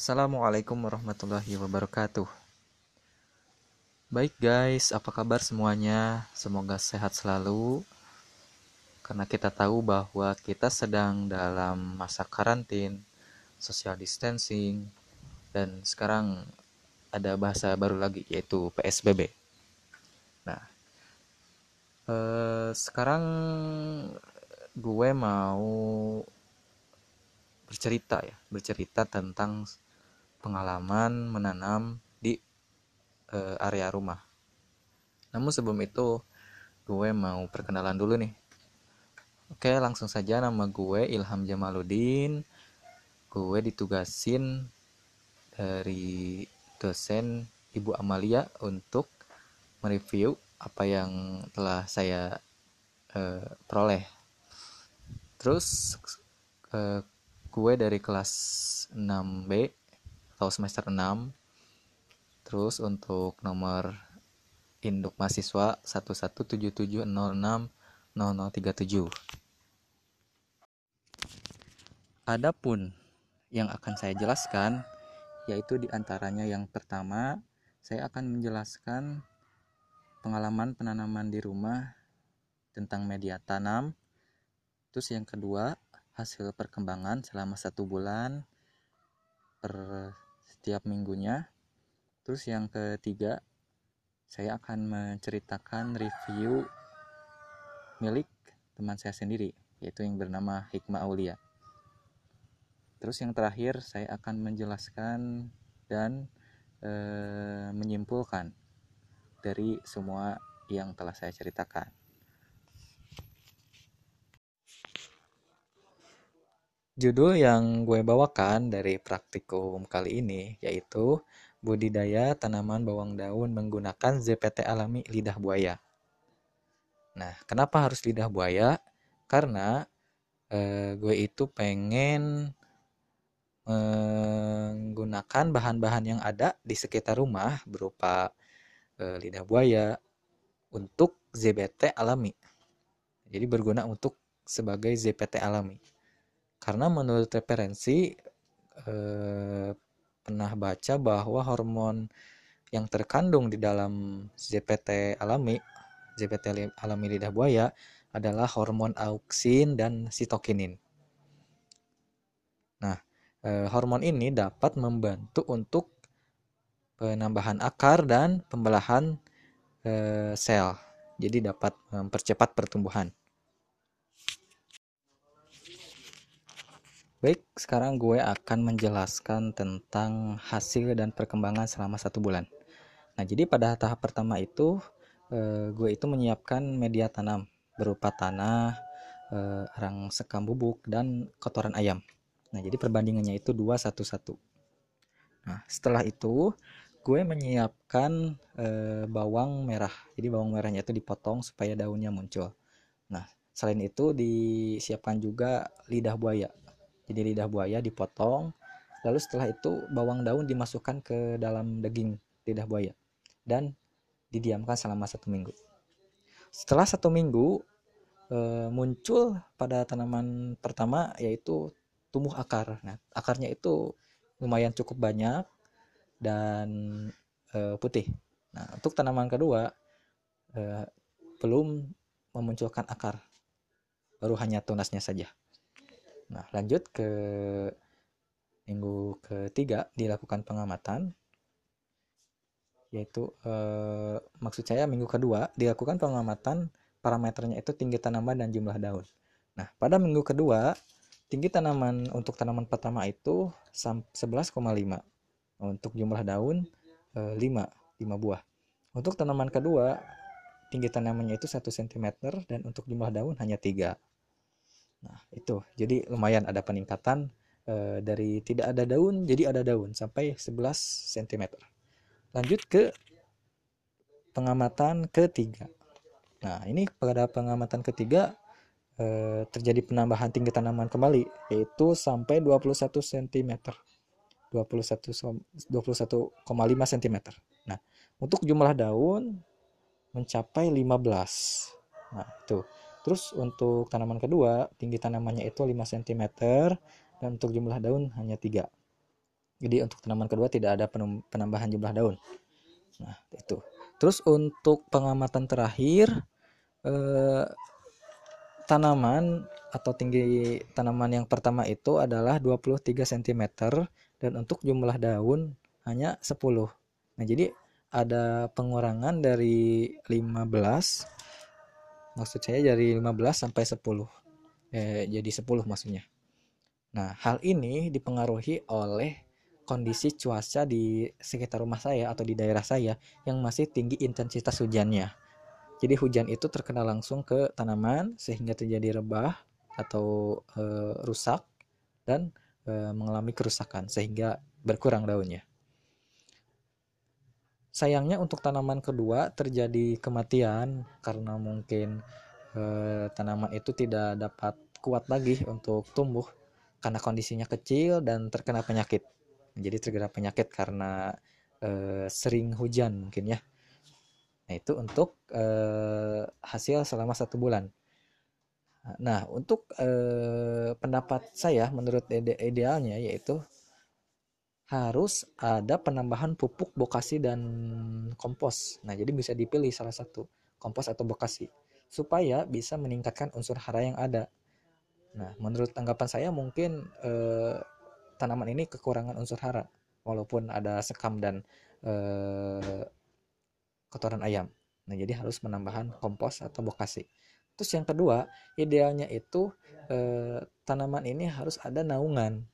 Assalamualaikum warahmatullahi wabarakatuh. Baik guys, apa kabar semuanya? Semoga sehat selalu. Karena kita tahu bahwa kita sedang dalam masa karantin, social distancing, dan sekarang ada bahasa baru lagi yaitu PSBB. Nah, eh, sekarang gue mau bercerita ya, bercerita tentang pengalaman menanam di eh, area rumah. Namun sebelum itu, gue mau perkenalan dulu nih. Oke, langsung saja nama gue Ilham Jamaluddin. Gue ditugasin dari dosen Ibu Amalia untuk mereview apa yang telah saya eh, peroleh. Terus eh, gue dari kelas 6B atau semester 6 terus untuk nomor induk mahasiswa 11770600037 Adapun yang akan saya jelaskan yaitu di antaranya yang pertama saya akan menjelaskan pengalaman penanaman di rumah tentang media tanam. Terus yang kedua hasil perkembangan selama satu bulan per setiap minggunya. Terus yang ketiga, saya akan menceritakan review milik teman saya sendiri, yaitu yang bernama Hikmah Aulia. Terus yang terakhir, saya akan menjelaskan dan e, menyimpulkan dari semua yang telah saya ceritakan. Judul yang gue bawakan dari praktikum kali ini yaitu budidaya tanaman bawang daun menggunakan ZPT alami lidah buaya. Nah, kenapa harus lidah buaya? Karena eh, gue itu pengen menggunakan bahan-bahan yang ada di sekitar rumah berupa eh, lidah buaya untuk ZBT alami. Jadi berguna untuk sebagai ZPT alami karena menurut referensi eh, pernah baca bahwa hormon yang terkandung di dalam ZPT alami ZPT alami lidah buaya adalah hormon auksin dan sitokinin. Nah, eh, hormon ini dapat membantu untuk penambahan akar dan pembelahan eh, sel. Jadi dapat mempercepat pertumbuhan. Baik, sekarang gue akan menjelaskan tentang hasil dan perkembangan selama satu bulan. Nah, jadi pada tahap pertama itu, eh, gue itu menyiapkan media tanam berupa tanah, eh, arang sekam bubuk, dan kotoran ayam. Nah, jadi perbandingannya itu 2 1 1. Nah, setelah itu gue menyiapkan eh, bawang merah. Jadi bawang merahnya itu dipotong supaya daunnya muncul. Nah, selain itu disiapkan juga lidah buaya jadi lidah buaya dipotong lalu setelah itu bawang daun dimasukkan ke dalam daging lidah buaya dan didiamkan selama satu minggu. Setelah satu minggu e, muncul pada tanaman pertama yaitu tumbuh akar. Nah akarnya itu lumayan cukup banyak dan e, putih. Nah untuk tanaman kedua e, belum memunculkan akar. Baru hanya tunasnya saja Nah, lanjut ke minggu ketiga dilakukan pengamatan yaitu eh, maksud saya minggu kedua dilakukan pengamatan parameternya itu tinggi tanaman dan jumlah daun. Nah, pada minggu kedua tinggi tanaman untuk tanaman pertama itu 11,5. Untuk jumlah daun eh, 5, 5 buah. Untuk tanaman kedua tinggi tanamannya itu 1 cm dan untuk jumlah daun hanya 3. Nah, itu. Jadi lumayan ada peningkatan e, dari tidak ada daun jadi ada daun sampai 11 cm. Lanjut ke pengamatan ketiga. Nah, ini pada pengamatan ketiga e, terjadi penambahan tinggi tanaman kembali yaitu sampai 21 cm. 21 21,5 cm. Nah, untuk jumlah daun mencapai 15. Nah, itu. Terus untuk tanaman kedua, tinggi tanamannya itu 5 cm dan untuk jumlah daun hanya 3. Jadi untuk tanaman kedua tidak ada penambahan jumlah daun. Nah, itu. Terus untuk pengamatan terakhir eh, tanaman atau tinggi tanaman yang pertama itu adalah 23 cm dan untuk jumlah daun hanya 10. Nah, jadi ada pengurangan dari 15 maksud saya dari 15 sampai 10. Eh, jadi 10 maksudnya. Nah, hal ini dipengaruhi oleh kondisi cuaca di sekitar rumah saya atau di daerah saya yang masih tinggi intensitas hujannya. Jadi hujan itu terkena langsung ke tanaman sehingga terjadi rebah atau e, rusak dan e, mengalami kerusakan sehingga berkurang daunnya. Sayangnya untuk tanaman kedua terjadi kematian karena mungkin e, tanaman itu tidak dapat kuat lagi untuk tumbuh karena kondisinya kecil dan terkena penyakit. Jadi terkena penyakit karena e, sering hujan mungkin ya. Nah itu untuk e, hasil selama satu bulan. Nah untuk e, pendapat saya menurut ide idealnya yaitu harus ada penambahan pupuk bokasi dan kompos nah jadi bisa dipilih salah satu kompos atau bokasi supaya bisa meningkatkan unsur hara yang ada nah menurut tanggapan saya mungkin eh, tanaman ini kekurangan unsur hara walaupun ada sekam dan eh, kotoran ayam. Nah, jadi harus menambahkan kompos atau bokasi. Terus yang kedua, idealnya itu eh, tanaman ini harus ada naungan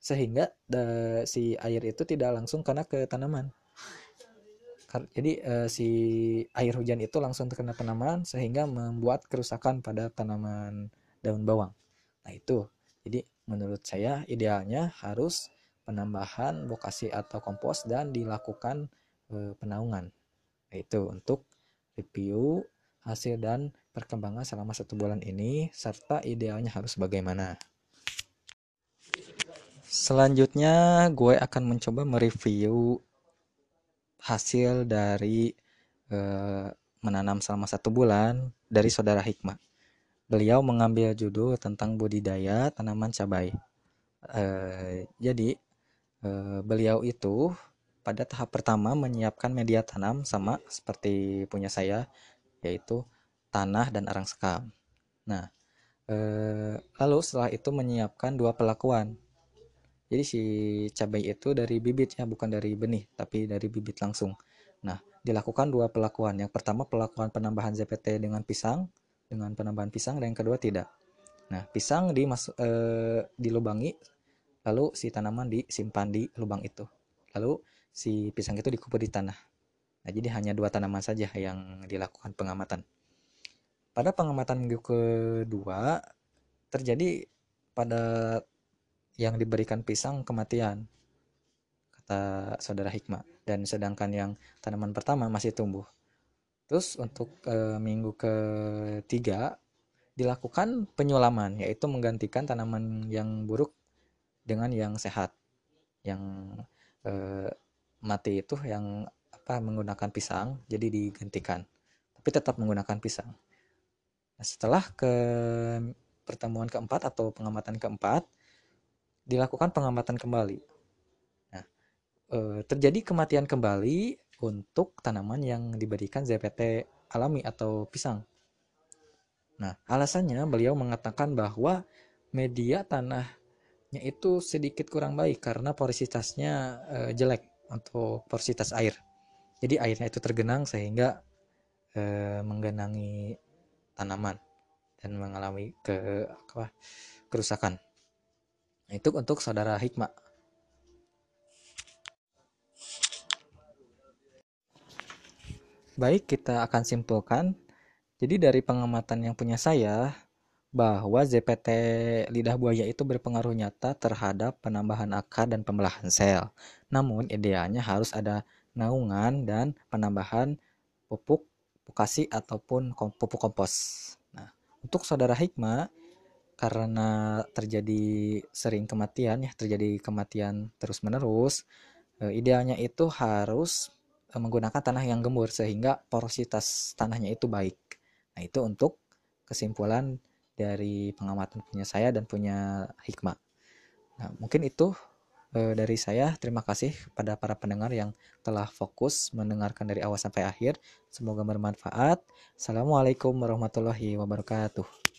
sehingga eh, si air itu tidak langsung kena ke tanaman. Jadi eh, si air hujan itu langsung terkena tanaman sehingga membuat kerusakan pada tanaman daun bawang. Nah, itu. Jadi menurut saya idealnya harus penambahan bokasi atau kompos dan dilakukan e, penaungan itu untuk review hasil dan perkembangan selama satu bulan ini serta idealnya harus bagaimana selanjutnya gue akan mencoba mereview hasil dari e, menanam selama satu bulan dari saudara Hikmah beliau mengambil judul tentang budidaya tanaman cabai. Eh, jadi eh, beliau itu pada tahap pertama menyiapkan media tanam sama seperti punya saya, yaitu tanah dan arang sekam. Nah, eh, lalu setelah itu menyiapkan dua pelakuan. Jadi si cabai itu dari bibit ya, bukan dari benih, tapi dari bibit langsung. Nah, dilakukan dua pelakuan. Yang pertama pelakuan penambahan ZPT dengan pisang, dengan penambahan pisang dan yang kedua tidak. Nah, pisang dimasuk eh, dilubangi lalu si tanaman disimpan di lubang itu. Lalu si pisang itu dikubur di tanah. Nah, jadi hanya dua tanaman saja yang dilakukan pengamatan. Pada pengamatan minggu kedua terjadi pada yang diberikan pisang kematian kata saudara Hikmah dan sedangkan yang tanaman pertama masih tumbuh Terus untuk e, minggu ketiga dilakukan penyulaman yaitu menggantikan tanaman yang buruk dengan yang sehat. Yang e, mati itu yang apa menggunakan pisang jadi digantikan. Tapi tetap menggunakan pisang. Nah, setelah ke pertemuan keempat atau pengamatan keempat dilakukan pengamatan kembali. Nah, e, terjadi kematian kembali untuk tanaman yang diberikan ZPT alami atau pisang. Nah, alasannya beliau mengatakan bahwa media tanahnya itu sedikit kurang baik karena porositasnya e, jelek untuk porositas air. Jadi airnya itu tergenang sehingga e, menggenangi tanaman dan mengalami ke apa, kerusakan. Nah, itu untuk saudara Hikmah Baik, kita akan simpulkan. Jadi dari pengamatan yang punya saya, bahwa ZPT lidah buaya itu berpengaruh nyata terhadap penambahan akar dan pembelahan sel. Namun idealnya harus ada naungan dan penambahan pupuk pukasi ataupun pupuk kompos. Nah, untuk saudara Hikmah karena terjadi sering kematian ya, terjadi kematian terus-menerus, eh, idealnya itu harus Eh, menggunakan tanah yang gembur sehingga porositas tanahnya itu baik. Nah, itu untuk kesimpulan dari pengamatan punya saya dan punya hikmah. Nah, mungkin itu e, dari saya terima kasih kepada para pendengar yang telah fokus mendengarkan dari awal sampai akhir. Semoga bermanfaat. Assalamualaikum warahmatullahi wabarakatuh.